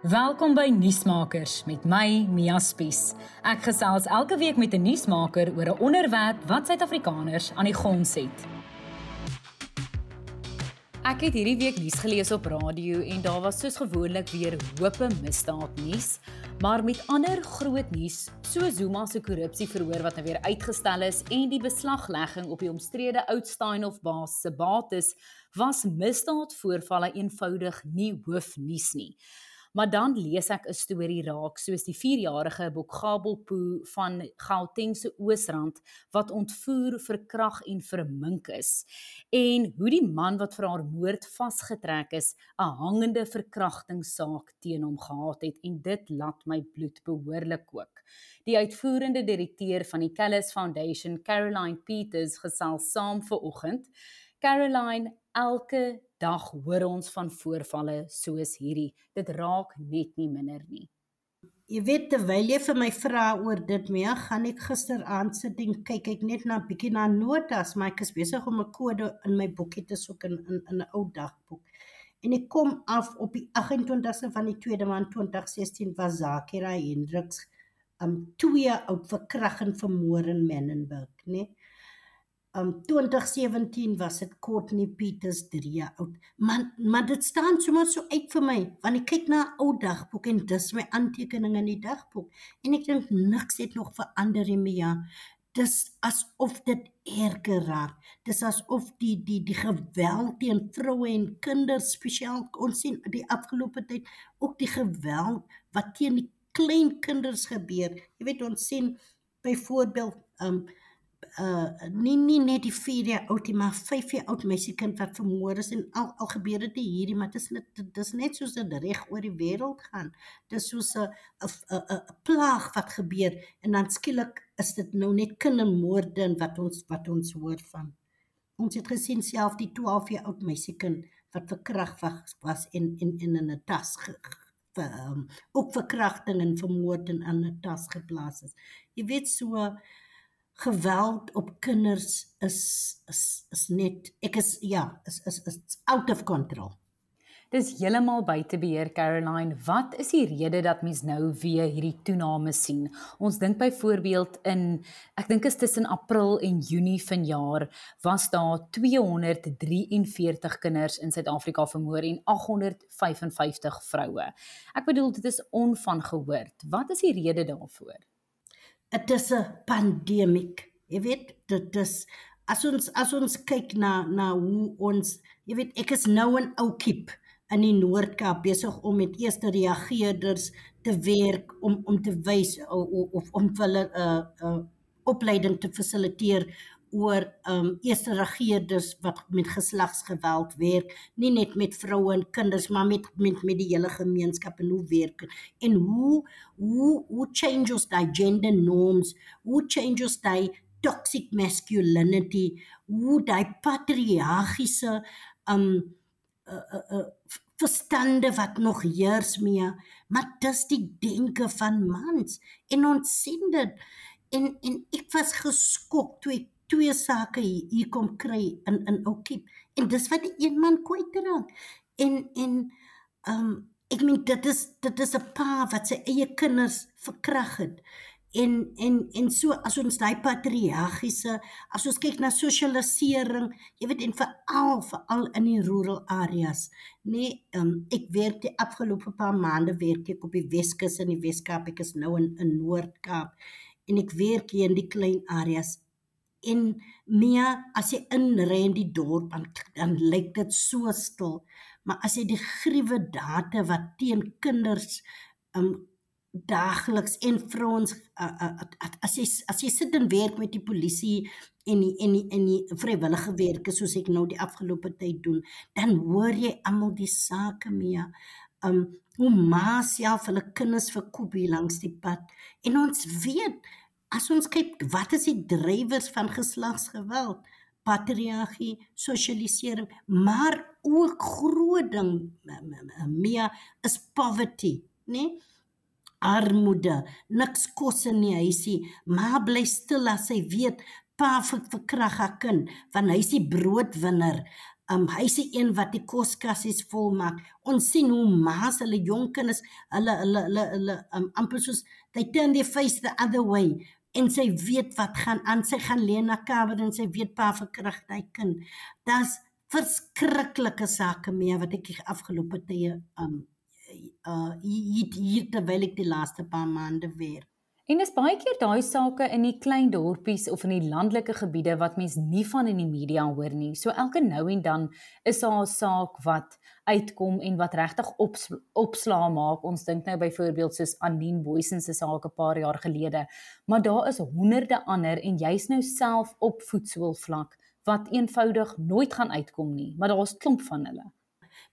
Welkom by Nuusmakers met my Mia Spies. Ek gesels elke week met 'n nuusmaker oor 'n onderwerp wat Suid-Afrikaners aan die gons het. Ek het hierdie week nuus gelees op radio en daar was soos gewoonlik weer hoope misdaad nuus, maar met ander groot nuus, so Zuma se korrupsieverhoor wat nou weer uitgestel is en die beslaglegging op die omstrede Oudtshoorn baas se bates, was misdaadvoorvalle eenvoudig nie hoofnuus nie. Maar dan lees ek 'n storie raak soos die 4-jarige Bokgabelpo van Gauteng se Oosrand wat ontvoer, verkrag en vermink is en hoe die man wat vir haar moord vasgetrek is, 'n hangende verkrachtingssaak teen hom gehad het en dit laat my bloed behoorlik kook. Die uitvoerende direkteur van die Callis Foundation, Caroline Peters, gesels saam vir oggend. Caroline, elke dag hoor ons van voorvalle soos hierdie. Dit raak net nie minder nie. Jy weet terwyl jy vir my vra oor dit mee, gaan ek gisteraand sit en kyk ek net na bietjie na notas, maar ek is besig om 'n kode in my boekie te soek in in, in 'n ou dagboek. En ek kom af op die 28ste van die 2de maand 2016 was Zakira Hendriks um twee oud verkrag en vermoor in Menenberg, né? Nee? Um 2017 was dit Courtney Peters 3 jaar oud. Maar maar dit staan sommer so uit vir my want ek kyk na 'n ou dagboek en dis my aantekeninge in die dagboek en ek dink niks het nog verander in my jaar. Dis asof dit erger raak. Dis asof die die die geweld teen vroue en kinders spesiaal ons sien die afgelope tyd ook die geweld wat teen die klein kinders gebeur. Jy weet ons sien byvoorbeeld um uh nie nie net die 4 jaar oud nie maar 5 jaar oud meisiekind wat vermoor is en al al gebeur dit hierdie maar dit is net dit is net soos 'n reg oor die wêreld gaan. Dis soos 'n 'n 'n plaag wat gebeur en dan skielik is dit nou net kindermoorde wat ons wat ons hoor van. Ons het gesien self die 12 jaar oud meisiekind wat verkragt was was in in in 'n tas ge, vir um, ook verkrachting en vermoord in 'n tas geplaas is. Jy weet so geweld op kinders is is is net ek is ja is is is out of control. Dis heeltemal buite beheer Caroline. Wat is die rede dat mens nou weer hierdie toename sien? Ons dink byvoorbeeld in ek dink is tussen April en Junie vanjaar was daar 243 kinders in Suid-Afrika vermoor en 855 vroue. Ek bedoel dit is onvangehoord. Wat is die rede daarvoor? Dit is 'n pandemie. Jy weet, dit is as ons as ons kyk na na hoe ons, jy weet, ek is nou in Oudtshoorn in die Noord-Kaap besig om met eerste reageerders te werk om om te wys of, of om hulle 'n uh, 'n uh, opleiding te fasiliteer oor ehm um, eerste regerders wat met geslagsgeweld werk, nie net met vroue en kinders, maar met met met die hele gemeenskap en hoe werk en hoe hoe hoe changes die gender norms, hoe changes die toxic masculinity, hoe die patriargiese ehm um, uh, uh, uh, verstande wat nog heers mee, maar dis die denke van mans. En ons sien dit. En en ek was geskok toe ek twee sake hier, hier kom kry in in Oukiep en dis wat die een man kwyt raak. En en ehm um, ek meen dit is dit is 'n pa wat sy eie kinders verkrag het. En en en so as ons daai patriargiese as ons kyk na sosialisering jy weet en veral veral in die rural areas nee um, ek werk die afgelope paar maande werk ek op die Weskus in die Weskaap ek is nou in in Noord-Kaap en ek werk hier in die klein areas en Mia as jy inry in die dorp dan dan lyk dit so stil. Maar as jy die gruwe date wat teen kinders um daagliks en vrouens uh, uh, as jy as jy sit en werk met die polisie en die, en die, en die vrywillige werke soos ek nou die afgelope tyd doen dan hoor jy almal die sake Mia um hoe ma self hulle kinders verkoop hier langs die pad. En ons weet as ons kyk wat is die drywers van geslagsgeweld patriargie sosialisering maar ook groot ding meer is poverty nê nee? armoede niks kos in die huisie maar bly stil as hy weet pa verkrag haar kind want hy's die broodwinner Um hy is die een wat die koskassies volmaak. Ons sien hoe ma's hulle jong kinders, hulle hulle hulle hulle um, amper soos they turn their face the other way en sy weet wat gaan aan. Sy gaan lê na kamer en sy weet pa verkragt hy kind. Daar's verskriklike sake mee wat ek afgelope tye um uh hier hier terwyl ek die laaste paar maande weer. En dis baie keer daai sake in die klein dorpies of in die landelike gebiede wat mens nie van in die media hoor nie. So elke nou en dan is daar 'n saak wat uitkom en wat regtig ops, opslaa maak. Ons dink nou byvoorbeeld soos Anine Boysen se saak 'n paar jaar gelede, maar daar is honderde ander en jy's nou self op voetsoolvlak wat eenvoudig nooit gaan uitkom nie, maar daar's klomp van hulle.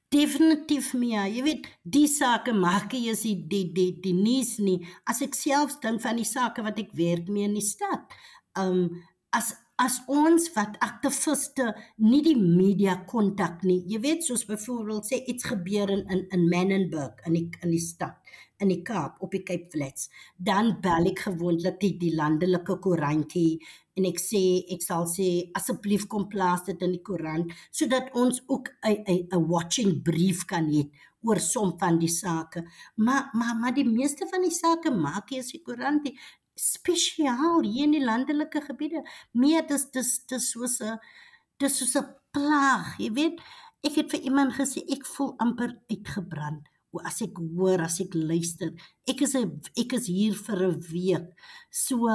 Definitief Mia, jy weet, die sake maak jy as die die die, die nuus nie. As ek self dink van die sake wat ek werk mee in die stad. Um as as ons wat aktiviste nie die media kontak nie. Jy weet soos byvoorbeeld sê iets gebeur in in in Menenberg in die in die stad in die Kaap op die Cape Flats, dan bel ek gewoonlik die, die landelike koerantjie en ek sê ek sal sê asseblief kom plaas dit in die koerant sodat ons ook 'n 'n watching brief kan hê oor som van die sake. Maar maar maar die meeste van die sake maak jy as die koerant spesiaal hier in die landelike gebiede. Meer dis dis dis soos 'n dis soos 'n plaag, jy weet. Ek het vir iemand gesê ek voel amper uitgebrand as ek hoor, as ek luister. Ek is 'n ek is hier vir 'n week. So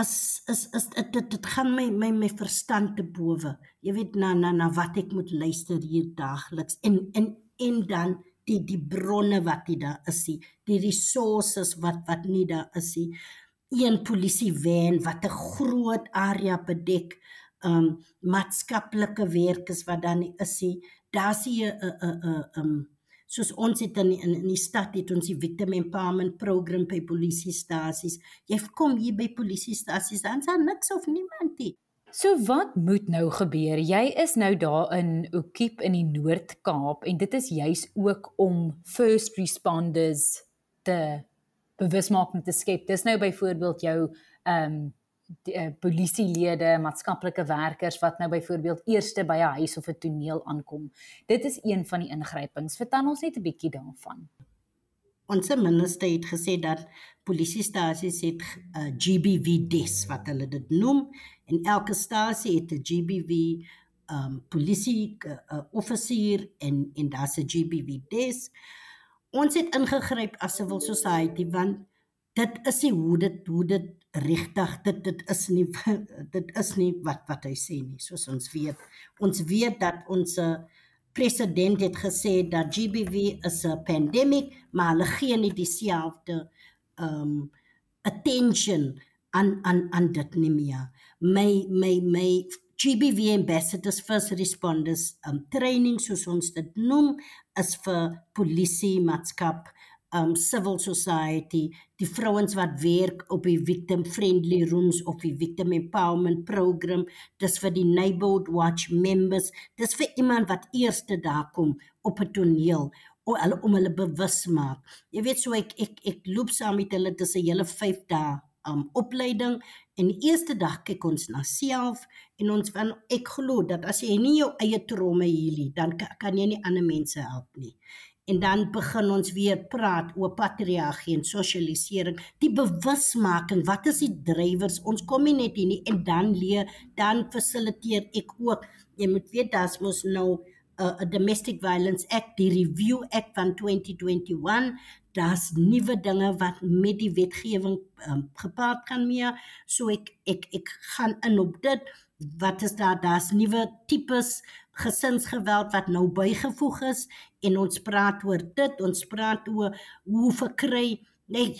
as is is dit dit, dit gaan my my my verstand te bowe. Jy weet na na na wat ek moet luister hier daagliks en en en dan die die bronne wat nie daar is die resources wat wat nie daar is nie. Een polisie van wat 'n groot area bedek, um maatskaplike werkers wat dan nie is nie. Daar's hier 'n 'n 'n um soos ons het in in, in die stad het ons die victim empowerment program by polisiestasies. Jy kom hier by polisiestasies dan sal niks of niemand nie. So wat moet nou gebeur? Jy is nou daar in Okiep in die Noord-Kaap en dit is juis ook om first responders te bewusmaking te skep. Dis nou byvoorbeeld jou ehm um, die uh, polisielede, maatskaplike werkers wat nou byvoorbeeld eerste by 'n huis of 'n toneel aankom. Dit is een van die ingrypings. Vertel ons net 'n bietjie daarvan. Ons minister het gesê dat polisiestasies het 'n uh, GBV des wat hulle dit noem en elke stasie het 'n GBV um polisie uh, offisier en en daar's 'n GBV des. Ons het ingegryp as civil society want dit is hoe dit hoe dit regtig dit dit is nie dit is nie wat wat hy sê nie soos ons weet. Ons weet dat ons president het gesê dat GBV is 'n pandemic maar hulle gee nie dieselfde um attention aan aan aan dit nie meer. My my my GBV ambassadors first responders um training soos ons dit noem is vir polisie maatskap um civil society, die vrouens wat werk op die victim friendly rooms of die victim empowerment program, dis vir die neighborhood watch members, dis vir iemand wat eerste daar kom op 'n toneel om hulle om hulle bewus maak. Jy weet so ek ek ek loop saam met hulle dis 'n hele 5 dae um opleiding en die eerste dag kyk ons na self en ons van ek glo dat as jy nie jou eie tromme hierdie dan kan jy nie ander mense help nie en dan begin ons weer praat oor patriargie en sosialisering die bewusmaking wat is die drywers? Ons kom nie net hier nie. En dan leer dan fasiliteer ek ook jy moet weet daar's mos nou 'n uh, domestic violence act die review act van 2021 daar's nuwe dinge wat met die wetgewing um, gepaard kan mee so ek ek ek gaan in op dit. Wat is daar? Daar's nuwe tipes gesinsgeweld wat nou bygevoeg is en ons praat oor dit ons praat oor hoe verkry nee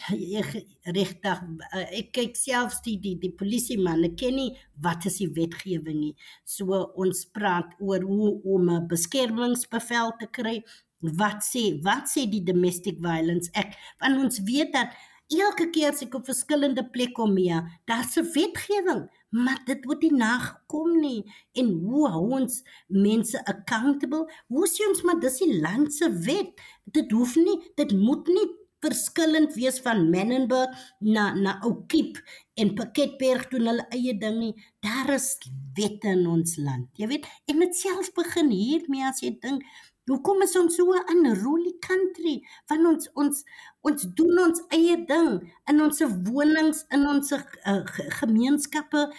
regtig eh, ek kyk selfs die die die polisie man ek ken nie wat is die wetgewing nie. So ons praat oor hoe om 'n beskermingsbevel te kry. Wat sê wat sê die domestic violence act? Want ons weet dat elke keer as ek op verskillende plekke kom ja daar's 'n wetgewing maar dit word nie nagekom nie en hoe hou ons mense accountable hoe sien ons maar dis die land se wet dit hoef nie dit moet nie verskillend wees van Menenberg na na Oukiep en Pakketberg doen hulle eie ding nie. Daar is wette in ons land. Jy weet, en dit self begin hiermee as jy dink Hoekom is ons so 'n unruly country? Want ons ons ons doen ons eie ding in ons wonings, in ons uh, gemeenskappe.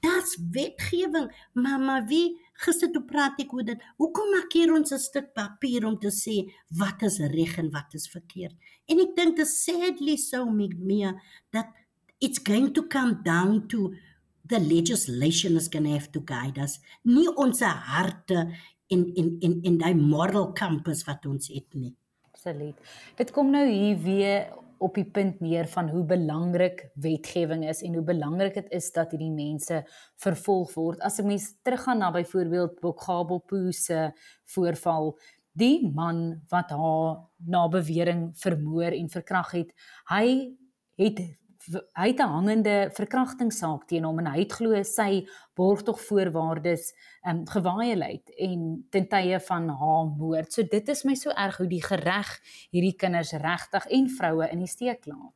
Daar's wetgewing, maar wie gister toe praat ek oor dit. Hoekom maak hier ons 'n stuk papier om te sê wat is reg en wat is verkeerd? En ek dink dit sadly so me that it's going to come down to the legislation is going to have to guide us. Nie ons harte en en en en daai moral compass wat ons het nie. Absoluut. Dit kom nou hier weer op die punt neer van hoe belangrik wetgewing is en hoe belangrik dit is dat hierdie mense vervolg word. As 'n mens teruggaan na byvoorbeeld Bokgabo Poo se voorval, die man wat haar na bewering vermoor en verkragt het, hy het hy het 'n hangende verkrachtingssaak teen hom en hy het glo sy borgtogvoorwaardes ehm um, gewaaieheid en ten tye van haar moord. So dit is my so erg hoe die gereg hierdie kinders regtig en vroue in die steek laat.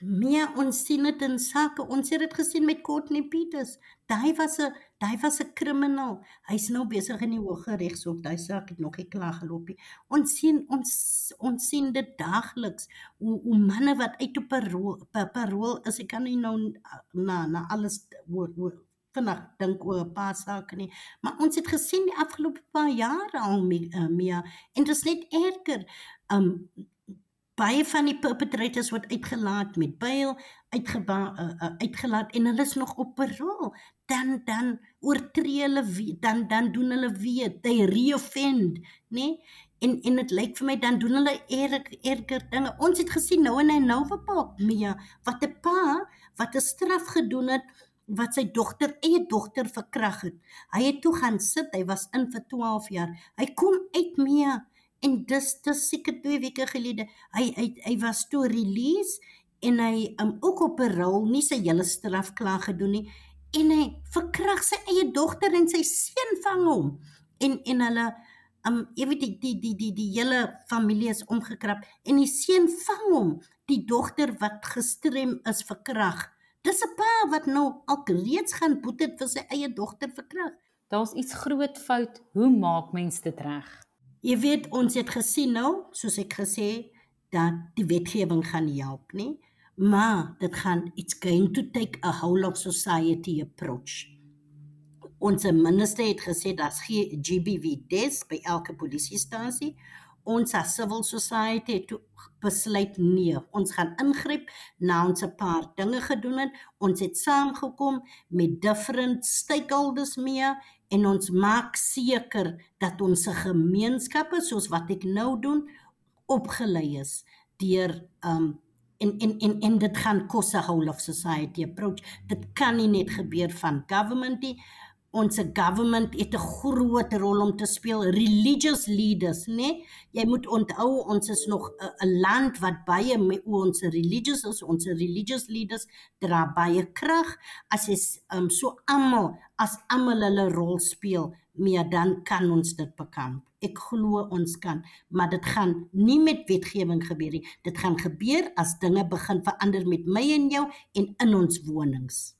Meer ons sien dit in sake. Ons het dit gesien met Courtney Peters. Daai was 'n daai was 'n kriminaal. Hy's nou besig in die Hooggeregshof. Daai saak het nog nie klaar geloop. Ons sien ons ons sien dit daagliks hoe hoe manne wat uit op 'n parool, parool is. Ek kan nie nou na na alles oor oor vanaand dink oor 'n paar sake nie. Maar ons het gesien die afgelope paar jare al mee, uh, en dit is net erger. Um baie van die perpetrators word uitgelaat met bail uitgeba uh, uh, uitgelaat en hulle is nog op parol. Dan dan oortree hulle weer, dan dan doen hulle weer they reoffend nê? Nee? en en dit lyk vir my dan doen hulle erg erger dinge. Ons het gesien nou in 'n Nova Park Mia wat 'n pa wat 'n straf gedoen het wat sy dogter eie dogter verkrag het. Hy het toe gaan sit hy was in vir 12 jaar. Hy kom uit Mia en dis dis seker 2 weke gelede hy hy hy was toe release en hy um, ook op 'n rol nie sy hele straf klaar gedoen nie en hy verkrag sy eie dogter en sy seun vang hom en en hulle um jy weet die die die die die hele familie is omgekrap en die seun vang hom die dogter wat gestrem is verkrag dis 'n pa wat nou al reeds gaan boet het vir sy eie dogter verkrag daar's iets groot fout hoe maak mens dit reg Jy weet ons het gesien nou, soos ek gesê, dat die wetgewing gaan help, nie? Maar dit gaan it's going to take a whole of society approach. Ons minister het gesê gee GBV des by elke polisiestasie. Ons as civil society het besluit nee, ons gaan ingryp na ons 'n paar dinge gedoen het. Ons het saamgekom met different stakeholders mee en ons maak seker dat ons gemeenskappe soos wat ek nou doen opgelei is deur um en en en en dit gaan kos 'n whole of society approach dit kan nie net gebeur van government nie ons government het 'n groot rol om te speel. Religious leaders nê nee? jy moet onthou ons is nog 'n land wat baie met ons religious is ons religious leaders dra baie krag. As jy um, so almal as almal hulle rol speel meer dan kan ons dit bekamp. Ek glo ons kan maar dit gaan nie met wetgewing gebeur nie. Dit gaan gebeur as dinge begin verander met my en jou en in ons wonings